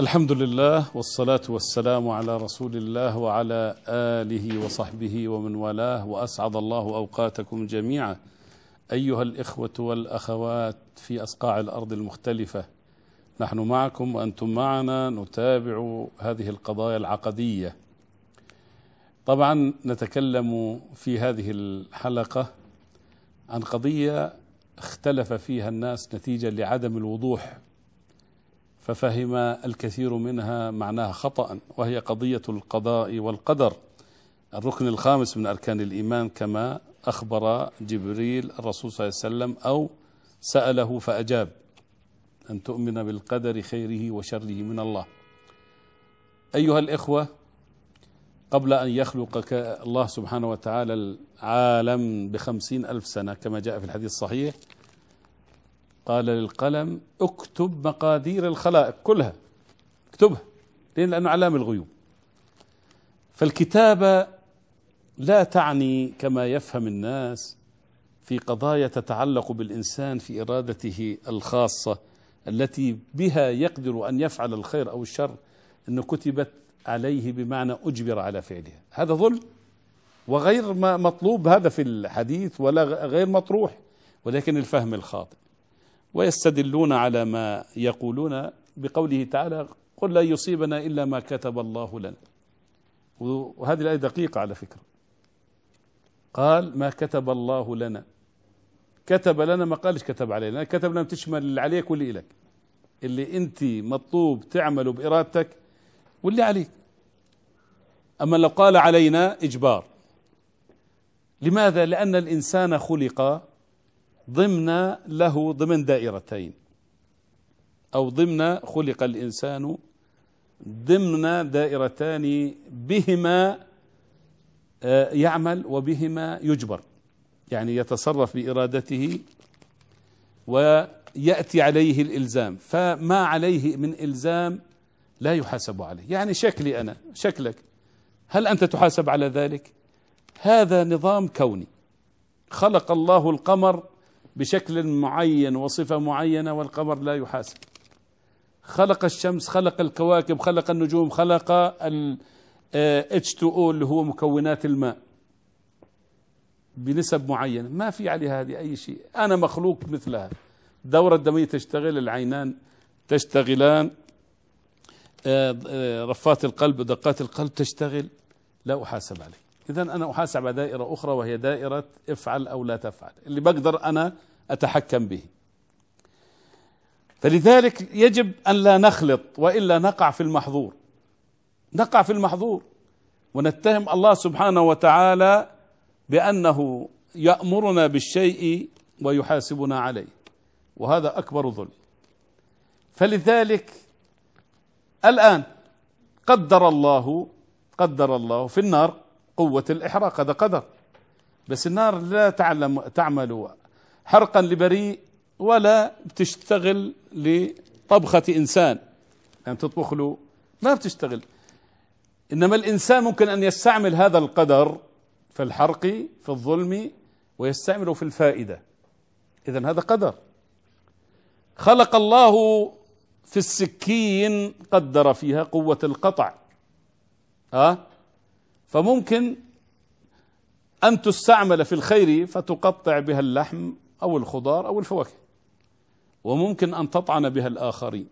الحمد لله والصلاة والسلام على رسول الله وعلى آله وصحبه ومن والاه وأسعد الله أوقاتكم جميعا. أيها الإخوة والأخوات في أصقاع الأرض المختلفة نحن معكم وأنتم معنا نتابع هذه القضايا العقدية. طبعا نتكلم في هذه الحلقة عن قضية اختلف فيها الناس نتيجة لعدم الوضوح ففهم الكثير منها معناها خطأ وهي قضية القضاء والقدر. الركن الخامس من أركان الإيمان كما أخبر جبريل الرسول صلى الله عليه وسلم أو سأله فأجاب أن تؤمن بالقدر خيره وشره من الله. أيها الإخوة قبل أن يخلقك الله سبحانه وتعالى العالم بخمسين ألف سنة كما جاء في الحديث الصحيح قال للقلم اكتب مقادير الخلائق كلها. اكتبها. لأن لأنه علام الغيوب. فالكتابة لا تعني كما يفهم الناس في قضايا تتعلق بالإنسان في إرادته الخاصة التي بها يقدر أن يفعل الخير أو الشر أنه كتبت عليه بمعنى أجبر على فعلها. هذا ظلم. وغير ما مطلوب هذا في الحديث ولا غير مطروح. ولكن الفهم الخاطئ. ويستدلون على ما يقولون بقوله تعالى قل لا يصيبنا إلا ما كتب الله لنا. وهذه الآية دقيقة على فكرة. قال ما كتب الله لنا. كتب لنا ما قالش كتب علينا. كتب لنا تشمل اللي عليك واللي إلك اللي أنت مطلوب تعمله بإرادتك واللي عليك. أما لو قال علينا إجبار. لماذا؟ لأن الإنسان خلق ضمن له ضمن دائرتين. أو ضمن خلق الإنسان ضمن دائرتان بهما يعمل وبهما يجبر. يعني يتصرف بإرادته ويأتي عليه الإلزام. فما عليه من إلزام لا يحاسب عليه. يعني شكلي أنا شكلك. هل أنت تحاسب على ذلك؟ هذا نظام كوني. خلق الله القمر بشكل معين وصفة معينة والقمر لا يحاسب. خلق الشمس خلق الكواكب خلق النجوم خلق ال H2O اللي هو مكونات الماء بنسب معينة. ما في عليها هذه أي شيء. أنا مخلوق مثلها. الدورة الدموية تشتغل العينان تشتغلان رفات القلب دقات القلب تشتغل. لا أحاسب عليه إذا أنا أحاسب على دائرة أخرى وهي دائرة افعل أو لا تفعل اللي بقدر أنا أتحكم به. فلذلك يجب أن لا نخلط وإلا نقع في المحظور. نقع في المحظور ونتهم الله سبحانه وتعالى بأنه يأمرنا بالشيء ويحاسبنا عليه وهذا أكبر ظلم. فلذلك الآن قدر الله قدر الله في النار قوة الإحراق هذا قدر. بس النار لا تعلم تعمل حرقا لبريء ولا بتشتغل لطبخة إنسان. يعني تطبخ له ما بتشتغل. إنما الإنسان ممكن أن يستعمل هذا القدر في الحرق في الظلم ويستعمله في الفائدة. إذا هذا قدر. خلق الله في السكين قدر فيها قوة القطع. أه؟ فممكن أن تستعمل في الخير فتقطع بها اللحم أو الخضار أو الفواكه. وممكن أن تطعن بها الآخرين.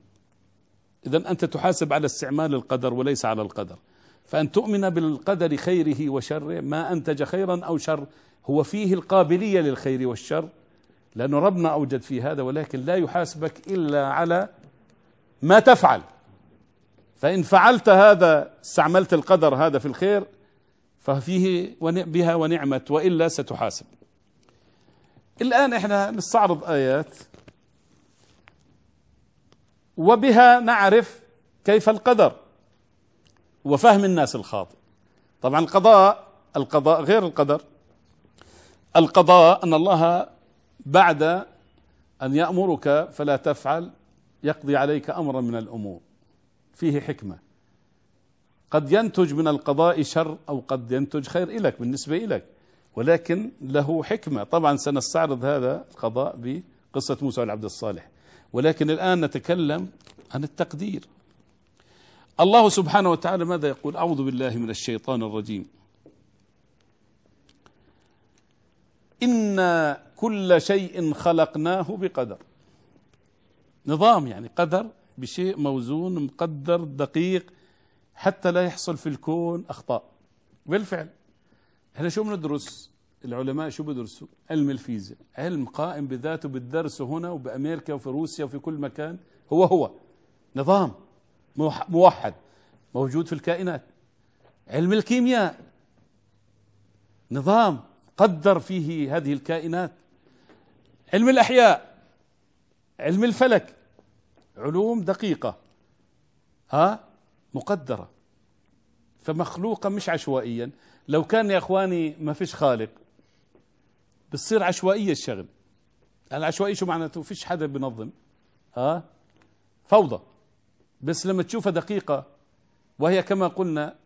إذا أنت تحاسب على استعمال القدر وليس على القدر. فأن تؤمن بالقدر خيره وشره ما أنتج خيرا أو شر هو فيه القابلية للخير والشر. لأن ربنا أوجد في هذا ولكن لا يحاسبك إلا على ما تفعل. فإن فعلت هذا استعملت القدر هذا في الخير ففيه بها ونعمت وإلا ستحاسب. الآن إحنا نستعرض آيات وبها نعرف كيف القدر وفهم الناس الخاطئ. طبعا القضاء القضاء غير القدر. القضاء أن الله بعد أن يأمرك فلا تفعل يقضي عليك أمرا من الأمور. فيه حكمة. قد ينتج من القضاء شر أو قد ينتج خير إلك بالنسبة إلك ولكن له حكمة. طبعا سنستعرض هذا القضاء بقصة موسى والعبد الصالح. ولكن الآن نتكلم عن التقدير. الله سبحانه وتعالى ماذا يقول؟ أعوذ بالله من الشيطان الرجيم. إن كل شيء خلقناه بقدر. نظام يعني قدر بشيء موزون مقدر دقيق حتى لا يحصل في الكون أخطاء. بالفعل. إحنا شو بندرس؟ العلماء شو بدرسوا؟ علم الفيزياء. علم قائم بذاته بالدرس هنا وبأمريكا وفي روسيا وفي كل مكان. هو هو. نظام موحد. موجود في الكائنات. علم الكيمياء. نظام قدر فيه هذه الكائنات. علم الأحياء. علم الفلك. علوم دقيقة. ها؟ مقدرة. فمخلوقة مش عشوائيا. لو كان يا إخواني ما فيش خالق بتصير عشوائية الشغل. العشوائية شو معناته؟ فيش حدا بنظم. ها؟ فوضى. بس لما تشوفها دقيقة وهي كما قلنا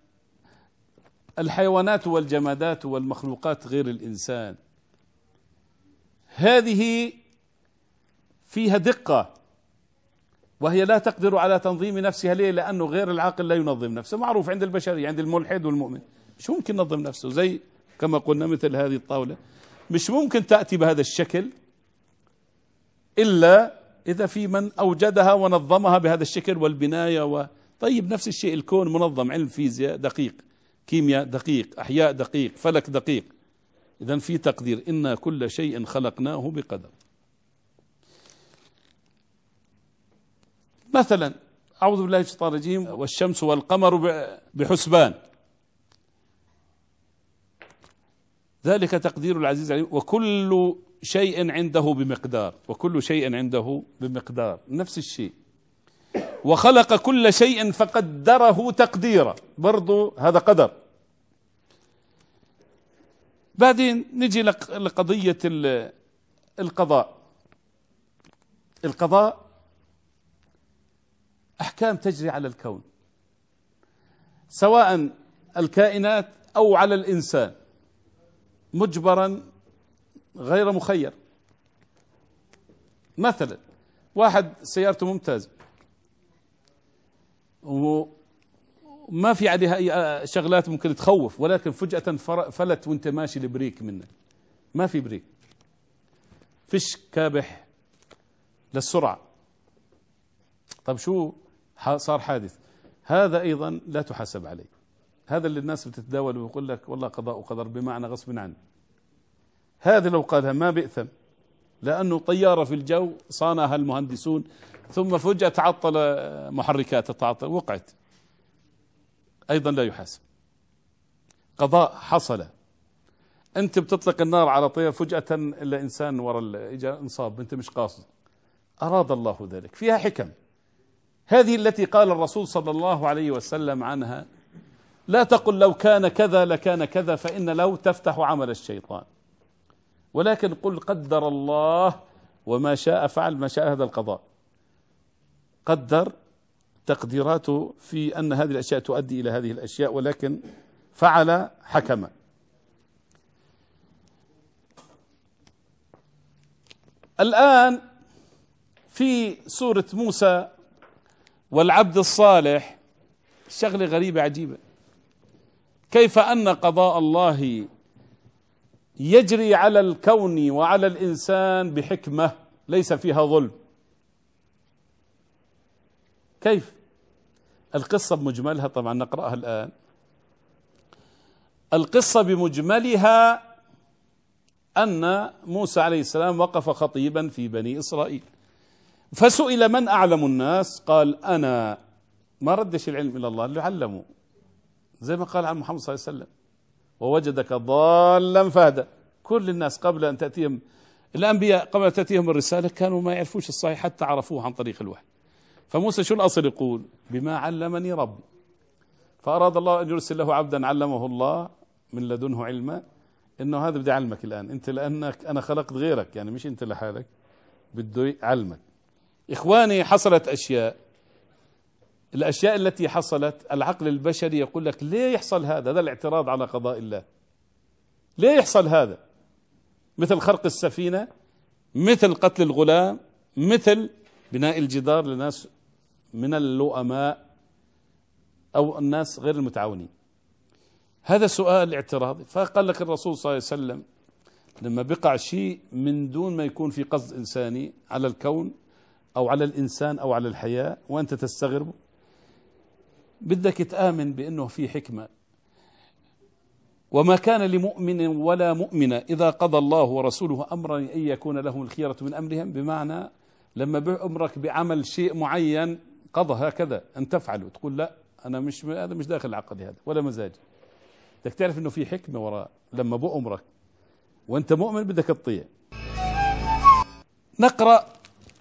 الحيوانات والجمادات والمخلوقات غير الإنسان. هذه فيها دقة. وهي لا تقدر على تنظيم نفسها. ليه؟ لأنه غير العاقل لا ينظم نفسه. معروف عند البشرية عند الملحد والمؤمن. مش ممكن ينظم نفسه. زي كما قلنا مثل هذه الطاولة. مش ممكن تأتي بهذا الشكل إلا إذا في من أوجدها ونظمها بهذا الشكل والبناية و... طيب نفس الشيء الكون منظم. علم فيزياء دقيق. كيمياء دقيق. أحياء دقيق. فلك دقيق. إذا في تقدير. إن كل شيء خلقناه بقدر. مثلا أعوذ بالله من الشيطان الرجيم والشمس والقمر بحسبان. ذلك تقدير العزيز العليم. وكل شيء عنده بمقدار وكل شيء عنده بمقدار. نفس الشيء. وخلق كل شيء فقدره تقديرا. برضو هذا قدر. بعدين نجي لقضية القضاء. القضاء أحكام تجري على الكون سواء الكائنات أو على الإنسان مجبرا غير مخير. مثلا واحد سيارته ممتازة وما في عليها أي شغلات ممكن تخوف ولكن فجأة فلت وانت ماشي ال brake منه. ما في brake. فيش كابح للسرعة. طب شو صار حادث. هذا أيضا لا تحاسب عليه. هذا اللي الناس بتتداول ويقول لك والله قضاء وقدر بمعنى غصب عنه. هذا لو قالها ما بئثم. لأنه طيارة في الجو صانعها المهندسون ثم فجأة تعطل محركات تعطل وقعت. أيضا لا يحاسب. قضاء حصل. أنت بتطلق النار على طير فجأة إلا إنسان ورا إجا انصاب أنت مش قاصد. أراد الله ذلك. فيها حكم. هذه التي قال الرسول صلى الله عليه وسلم عنها لا تقل لو كان كذا لكان كذا فإن لو تفتح عمل الشيطان. ولكن قل قدر الله وما شاء فعل ما شاء هذا القضاء. قدر تقديراته في أن هذه الأشياء تؤدي إلى هذه الأشياء ولكن فعل حكم. الآن في سورة موسى والعبد الصالح شغلة غريبة عجيبة. كيف أن قضاء الله يجري على الكون وعلى الإنسان بحكمة ليس فيها ظلم؟ كيف؟ القصة بمجملها طبعا نقرأها الآن. القصة بمجملها أن موسى عليه السلام وقف خطيبا في بني إسرائيل. فسئل من أعلم الناس؟ قال أنا. ما ردش العلم إلى الله اللي علمه زي ما قال عن محمد صلى الله عليه وسلم. ووجدك ضالا فهدى. كل الناس قبل أن تأتيهم الأنبياء قبل أن تأتيهم الرسالة كانوا ما يعرفوش الصحيح حتى عرفوه عن طريق الوحي. فموسى شو الأصل يقول؟ بما علمني ربي فأراد الله أن يرسل له عبدا علمه الله من لدنه علما. إنه هذا بدي أعلمك الآن. أنت لأنك أنا خلقت غيرك يعني مش أنت لحالك. بده يعلمك إخواني حصلت أشياء. الأشياء التي حصلت العقل البشري يقول لك ليه يحصل هذا؟ هذا الاعتراض على قضاء الله. ليه يحصل هذا؟ مثل خرق السفينة مثل قتل الغلام مثل بناء الجدار لناس من اللؤماء أو الناس غير المتعاونين. هذا سؤال اعتراضي. فقال لك الرسول صلى الله عليه وسلم لما بقع شيء من دون ما يكون في قصد إنساني على الكون أو على الإنسان أو على الحياة وأنت تستغرب. بدك تآمن بأنه في حكمة. وما كان لمؤمن ولا مؤمنة إذا قضى الله ورسوله أمرا أن يكون لهم الخيرة من أمرهم بمعنى لما بأمرك بعمل شيء معين قضى هكذا أن تفعله. تقول لا أنا مش هذا مش داخل عقدي هذا ولا مزاجي بدك تعرف أنه في حكمة وراء لما بأمرك وأنت مؤمن بدك تطيع. نقرأ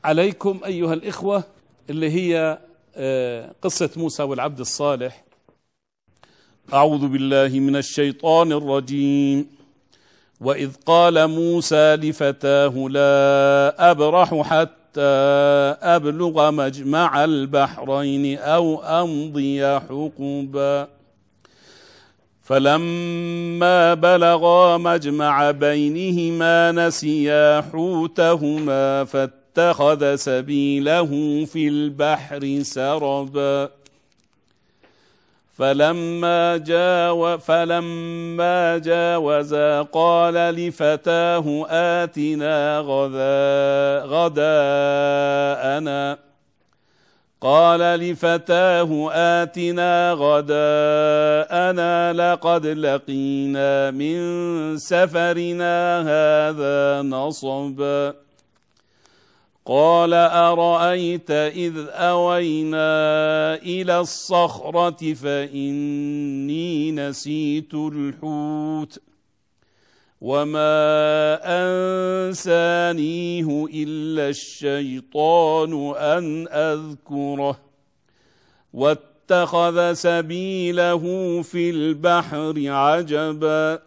عليكم أيها الإخوة اللي هي آه، قصة موسى والعبد الصالح. أعوذ بالله من الشيطان الرجيم. وإذ قال موسى لفتاه لا أبرح حتى أبلغ مجمع البحرين أو أمضي حقبا. فلما بلغا مجمع بينهما نسيا حوتهما فاتخذ سبيله في البحر سربا. فلما جاو فلما جاوزا قال لفتاه آتنا غدا غداءنا. قال لفتاه آتنا غداءنا لقد لقينا من سفرنا هذا نصبا. قال أرأيت إذ أوينا إلى الصخرة فإني نسيت الحوت وما أنسانيه إلا الشيطان أن أذكره واتخذ سبيله في البحر عجبا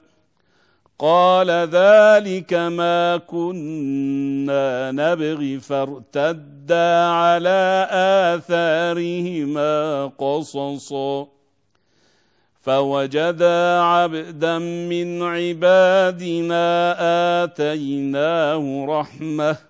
قال ذلك ما كنا نبغي فارتدا على آثارهما قصصا. فوجدا عبدا من عبادنا آتيناه رحمة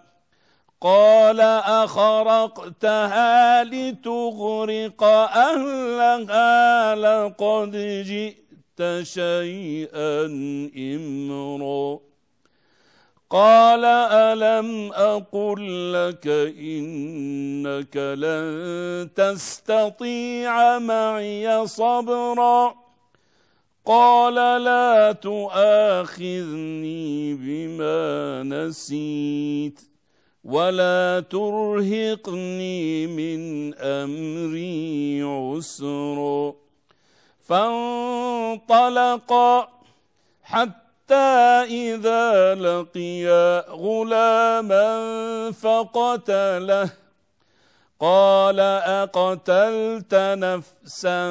قال أخرقتها لتغرق أهلها لقد جئت شيئا إمرا. قال ألم أقل لك إنك لن تستطيع معي صبرا؟ قال لا تؤاخذني بما نسيت. ولا ترهقني من امري عسر فانطلقا حتى اذا لقيا غلاما فقتله قال اقتلت نفسا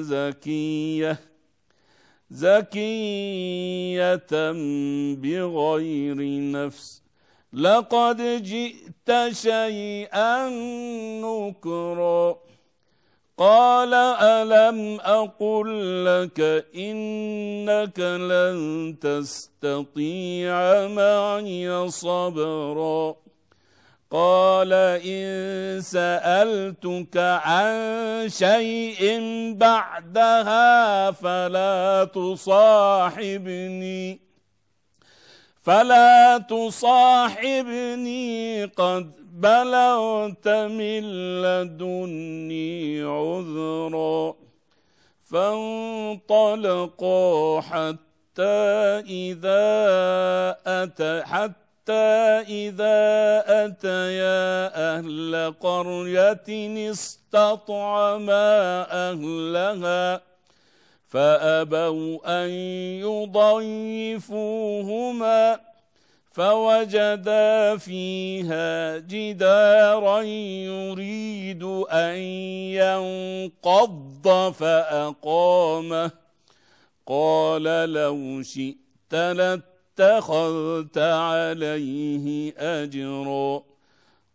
زكيه زكيه بغير نفس لقد جئت شيئا نكرا. قال ألم أقل لك إنك لن تستطيع معي صبرا؟ قال إن سألتك عن شيء بعدها فلا تصاحبني. فلا تصاحبني قد بلغت من لدني عذرا فانطلقا حتى إذا أتى حتى إذا أتيا أهل قرية استطعما أهلها فأبوا أن يضيفوهما فوجدا فيها جدارا يريد أن ينقض فأقامه. قال لو شئت لاتخذت عليه أجرا.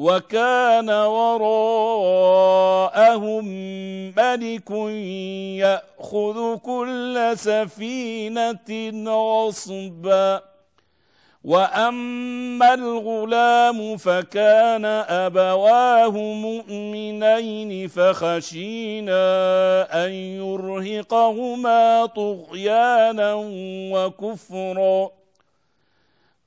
وكان وراءهم ملك يأخذ كل سفينة غصبا. وأما الغلام فكان أبواه مؤمنين فخشينا أن يرهقهما طغيانا وكفرا.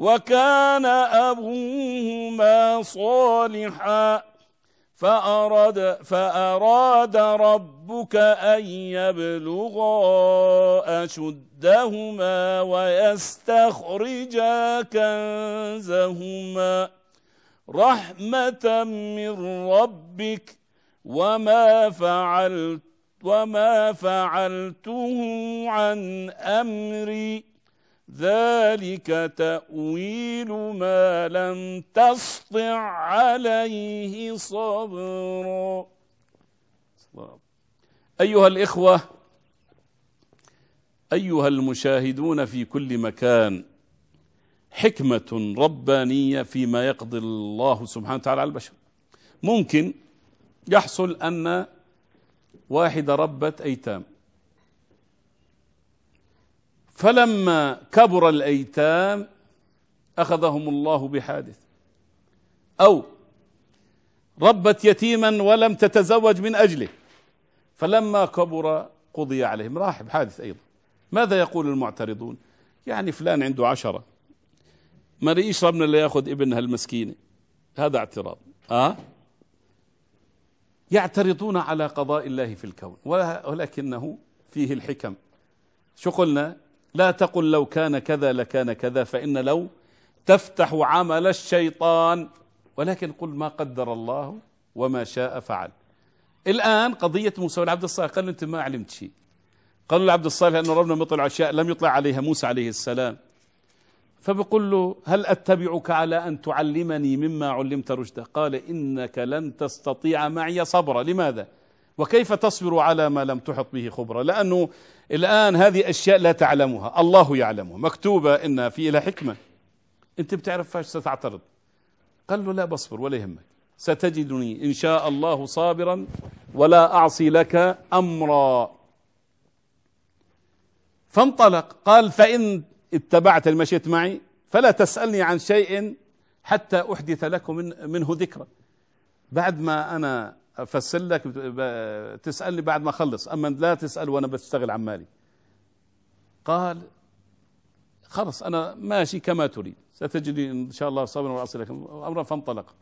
وكان أبوهما صالحا. فأراد, فأراد ربك أن يبلغا أشدهما ويستخرجا كنزهما. رحمة من ربك وما فعلت وما فعلته عن أمري. ذلك تأويل ما لم تسطع عليه صبرا. أيها الإخوة أيها المشاهدون في كل مكان حكمة ربانية فيما يقضي الله سبحانه وتعالى على البشر. ممكن يحصل أن واحدة ربت أيتام. فلما كبر الأيتام أخذهم الله بحادث. أو ربت يتيما ولم تتزوج من أجله. فلما كبر قضي عليهم. راح بحادث أيضا. ماذا يقول المعترضون؟ يعني فلان عنده عشرة. ما يشرب من اللي يأخذ ابنها المسكينة؟ هذا اعتراض. أه؟ يعترضون على قضاء الله في الكون. ولكنه فيه الحكم. شو قلنا؟ لا تقل لو كان كذا لكان كذا فإن لو تفتح عمل الشيطان. ولكن قل ما قدر الله وما شاء فعل. الآن قضية موسى والعبد الصالح قال أنت ما علمت شيء. قالوا العبد الصالح أن ربنا مطلع أشياء لم يطلع عليها موسى عليه السلام. فبقول له هل أتبعك على أن تعلمني مما علمت رشدا؟ قال إنك لن تستطيع معي صبرا. لماذا؟ وكيف تصبر على ما لم تحط به خبرة؟ لأنه الآن هذه أشياء لا تعلمها الله يعلمها. مكتوبة إنها في لها حكمة. أنت بتعرف فاش ستعترض؟ قال له لا بصبر ولا يهمك. ستجدني إن شاء الله صابرا ولا أعصي لك أمرا. فانطلق. قال فإن اتبعت المشيت معي فلا تسألني عن شيء حتى أحدث لكم منه ذكرى. بعد ما أنا أفسر لك تسألني بعد ما أخلص. أما لا تسأل وأنا بشتغل عمالي قال خلص أنا ماشي كما تريد. ستجدني إن شاء الله صبرا واصلك أمرا فانطلق.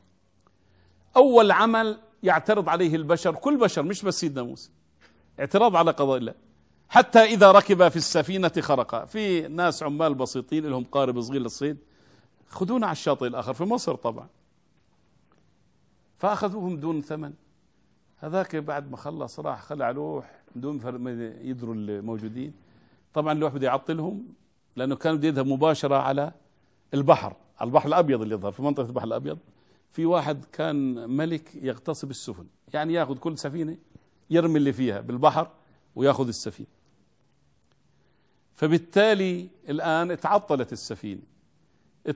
أول عمل يعترض عليه البشر كل بشر مش بس سيدنا موسى. اعتراض على قضاء الله. حتى إذا ركب في السفينة خرق. في ناس عمال بسيطين لهم قارب صغير للصيد خذونا على الشاطئ الآخر في مصر طبعا. فأخذوهم دون ثمن. هذاك بعد ما خلص راح خلع لوح بدون يدروا الموجودين. طبعا اللوح بده يعطلهم لأنه كان بده يذهب مباشرة على البحر على البحر الأبيض اللي يظهر في منطقة البحر الأبيض. في واحد كان ملك يغتصب السفن يعني يأخذ كل سفينة يرمي اللي فيها بالبحر ويأخذ السفينة. فبالتالي الآن تعطلت السفينة.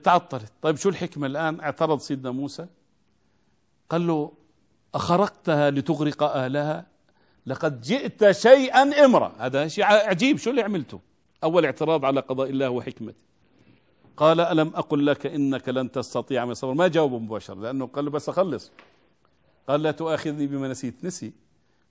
تعطلت طيب شو الحكمة الآن؟ اعترض سيدنا موسى. قال له أخرقتها لتغرق أهلها؟ لقد جئت شيئا امرا هذا شيء عجيب. شو اللي عملته؟ أول اعتراض على قضاء الله وحكمته. قال ألم أقل لك إنك لن تستطيع من صبر؟ ما جاوبه مباشرة لأنه قال له بس أخلص قال لا تؤاخذني بما نسيت. نسي.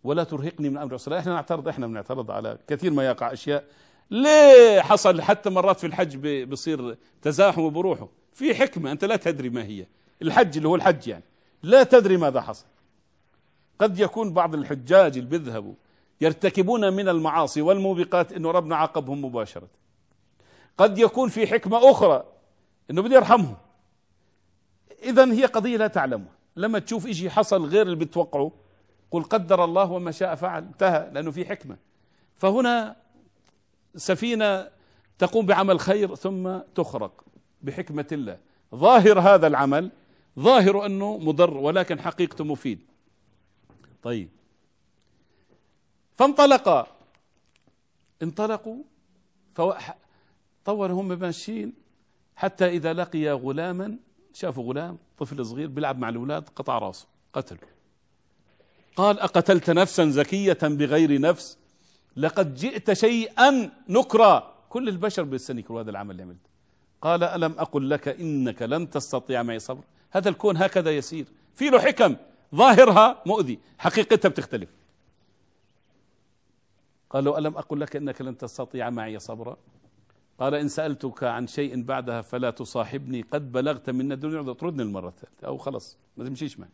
ولا ترهقني من أمر الصلاة. إحنا نعترض إحنا بنعترض على كثير ما يقع أشياء. ليه حصل؟ حتى مرات في الحج بصير تزاحم بروحه في حكمة أنت لا تدري ما هي. الحج اللي هو الحج يعني. لا تدري ماذا حصل. قد يكون بعض الحجاج اللي بيذهبوا يرتكبون من المعاصي والموبقات إنه ربنا عاقبهم مباشرة. قد يكون في حكمة أخرى أنه بده يرحمهم. إذا هي قضية لا تعلمها. لما تشوف إشي حصل غير اللي بتوقعه قل قدر الله وما شاء فعل انتهى لأنه في حكمة. فهنا سفينة تقوم بعمل خير ثم تخرق بحكمة الله. ظاهر هذا العمل ظاهر أنه مضر ولكن حقيقته مفيد. طيب. فانطلقا انطلقوا. طور هم ماشيين حتى إذا لقي غلاما شافوا غلام طفل صغير بيلعب مع الأولاد قطع راسه قتل قال أقتلت نفسا زكية بغير نفس؟ لقد جئت شيئا نكرا كل البشر بيستنكروا هذا العمل اللي عملته. قال ألم أقل لك إنك لن تستطيع معي صبر؟ هذا الكون هكذا يسير. في له حكم. ظاهرها مؤذي. حقيقتها بتختلف. قالوا ألم أقل لك إنك لن تستطيع معي صبرا؟ قال إن سألتك عن شيء بعدها فلا تصاحبني. قد بلغت من الدنيا تردني المرة الثالثة. أو خلص ما تمشيش معي.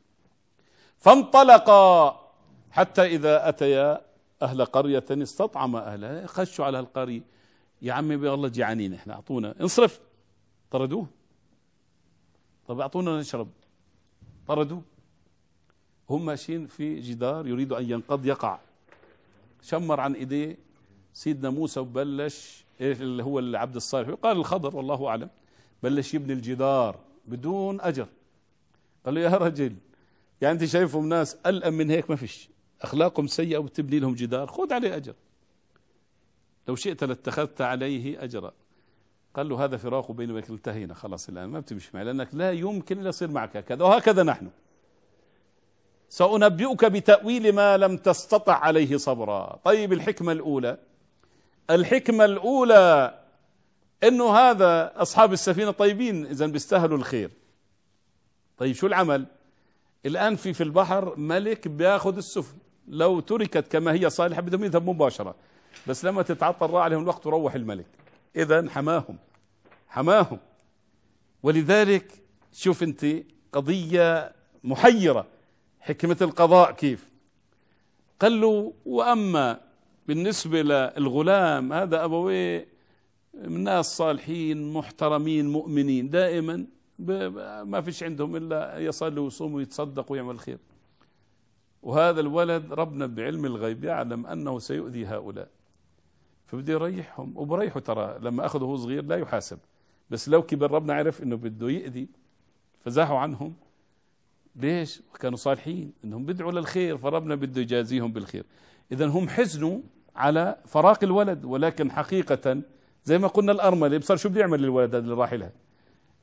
فانطلقا. حتى إذا أتيا أهل قرية استطعم أهلها. خشوا على القرية. يا عمي والله جيعانين إحنا. أعطونا. انصرف. طردوه. طب أعطونا نشرب. طردوه. هم ماشيين في جدار يريد أن ينقض يقع. شمر عن إيديه سيدنا موسى وبلش إيش اللي هو العبد الصالح. قال الخضر والله أعلم. بلش يبني الجدار بدون أجر. قال له يا رجل يعني أنت شايفهم ناس ألأم من هيك؟ ما فيش. أخلاقهم سيئة وبتبني لهم جدار. خذ عليه أجر. لو شئت لاتخذت عليه أجرا. قال له هذا فراق بيني وبينك انتهينا. خلاص الآن ما بتمشي معي لأنك لا يمكن إلا يصير معك هكذا وهكذا نحن. سأنبئك بتأويل ما لم تستطع عليه صبرا. طيب الحكمة الأولى. الحكمة الأولى أنه هذا أصحاب السفينة طيبين إذا بيستاهلوا الخير. طيب شو العمل؟ الآن في في البحر ملك بياخذ السفن. لو تركت كما هي صالحة بدهم يذهب مباشرة بس لما تتعطل راح عليهم الوقت وروح الملك. إذا حماهم. حماهم. ولذلك شوف أنت قضية محيرة. حكمة القضاء كيف؟ قال له وأما بالنسبة للغلام هذا أبويه من ناس صالحين محترمين مؤمنين دائما ما فيش عندهم إلا يصلوا ويصوموا ويتصدقوا ويعمل خير وهذا الولد ربنا بعلم الغيب يعلم أنه سيؤذي هؤلاء. فبده يريحهم. وبريحه ترى لما أخذه صغير لا يحاسب. بس لو كبر ربنا عرف أنه بده يأذي فزاحوا عنهم. ليش؟ كانوا صالحين إنهم بدعوا للخير فربنا بده يجازيهم بالخير. اذا هم حزنوا على فراق الولد ولكن حقيقة زي ما قلنا الأرملة بصار شو بده يعمل للولد هذا اللي راح لها؟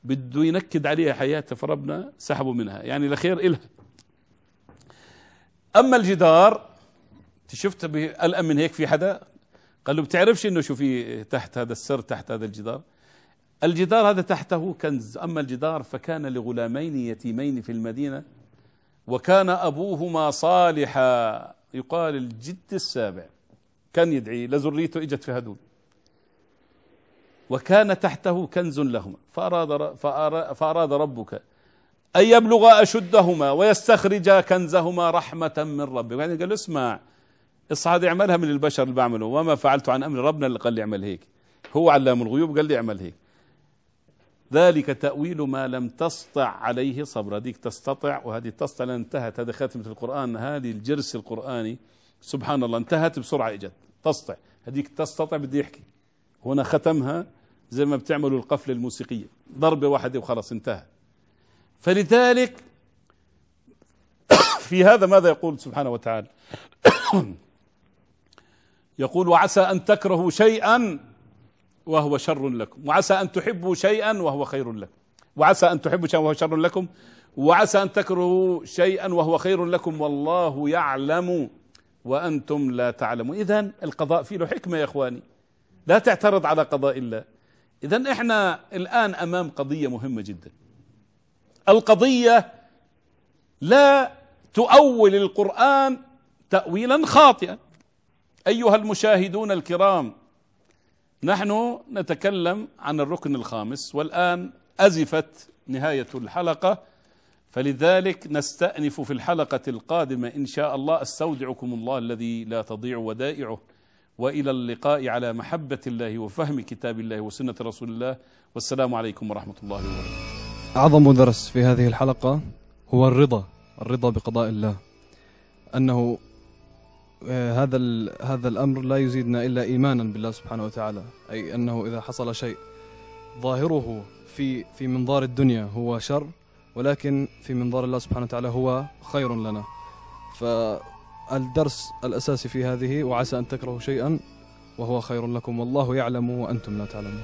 بده ينكد عليها حياتها فربنا سحبوا منها يعني لخير إلها. أما الجدار شفت قلقان من هيك في حدا؟ قال له بتعرفش إنه شو في تحت هذا السر تحت هذا الجدار؟ الجدار هذا تحته كنز. أما الجدار فكان لغلامين يتيمين في المدينة وكان أبوهما صالحا. يقال الجد السابع. كان يدعي لذريته إجت في هدول. وكان تحته كنز لهما. فأراد, فأراد ربك أن يبلغ أشدهما ويستخرج كنزهما رحمة من ربك يعني قال اسمع اصعد اعملها من البشر اللي بعمله. وما فعلت عن أمر ربنا اللي قال لي أعمل هيك. هو علام الغيوب قال لي أعمل هيك. ذلك تأويل ما لم تسطع عليه صبر. هذيك تستطع وهذه تستطع انتهت. هذه ختمة القرآن هذه الجرس القرآني. سبحان الله انتهت بسرعة اجت تسطع. هذيك تستطع بدي يحكي. هنا ختمها زي ما بتعملوا القفلة الموسيقية. ضربة واحدة وخلاص انتهى. فلذلك في هذا ماذا يقول سبحانه وتعالى؟ يقول وعسى أن تكرهوا شيئا وهو شر لكم. وعسى أن تحبوا شيئا وهو خير لكم. وعسى أن تحبوا شيئا وهو شر لكم. وعسى أن تكرهوا شيئا وهو خير لكم. والله يعلم وأنتم لا تعلمون. إذا القضاء فيه له حكمة يا إخواني. لا تعترض على قضاء الله. إذا إحنا الآن أمام قضية مهمة جدا. القضية لا تؤول القرآن تأويلا خاطئا. أيها المشاهدون الكرام نحن نتكلم عن الركن الخامس والآن أزفت نهاية الحلقة فلذلك نستأنف في الحلقة القادمة إن شاء الله أستودعكم الله الذي لا تضيع ودائعه وإلى اللقاء على محبة الله وفهم كتاب الله وسنة رسول الله والسلام عليكم ورحمة الله وبركاته. أعظم درس في هذه الحلقة هو الرضا، الرضا بقضاء الله. آه، هذا هذا الأمر لا يزيدنا إلا إيمانا بالله سبحانه وتعالى، أي أنه إذا حصل شيء ظاهره في في منظار الدنيا هو شر ولكن في منظار الله سبحانه وتعالى هو خير لنا. ف الدرس الأساسي في هذه وعسى أن تكرهوا شيئا وهو خير لكم والله يعلم وأنتم لا تعلمون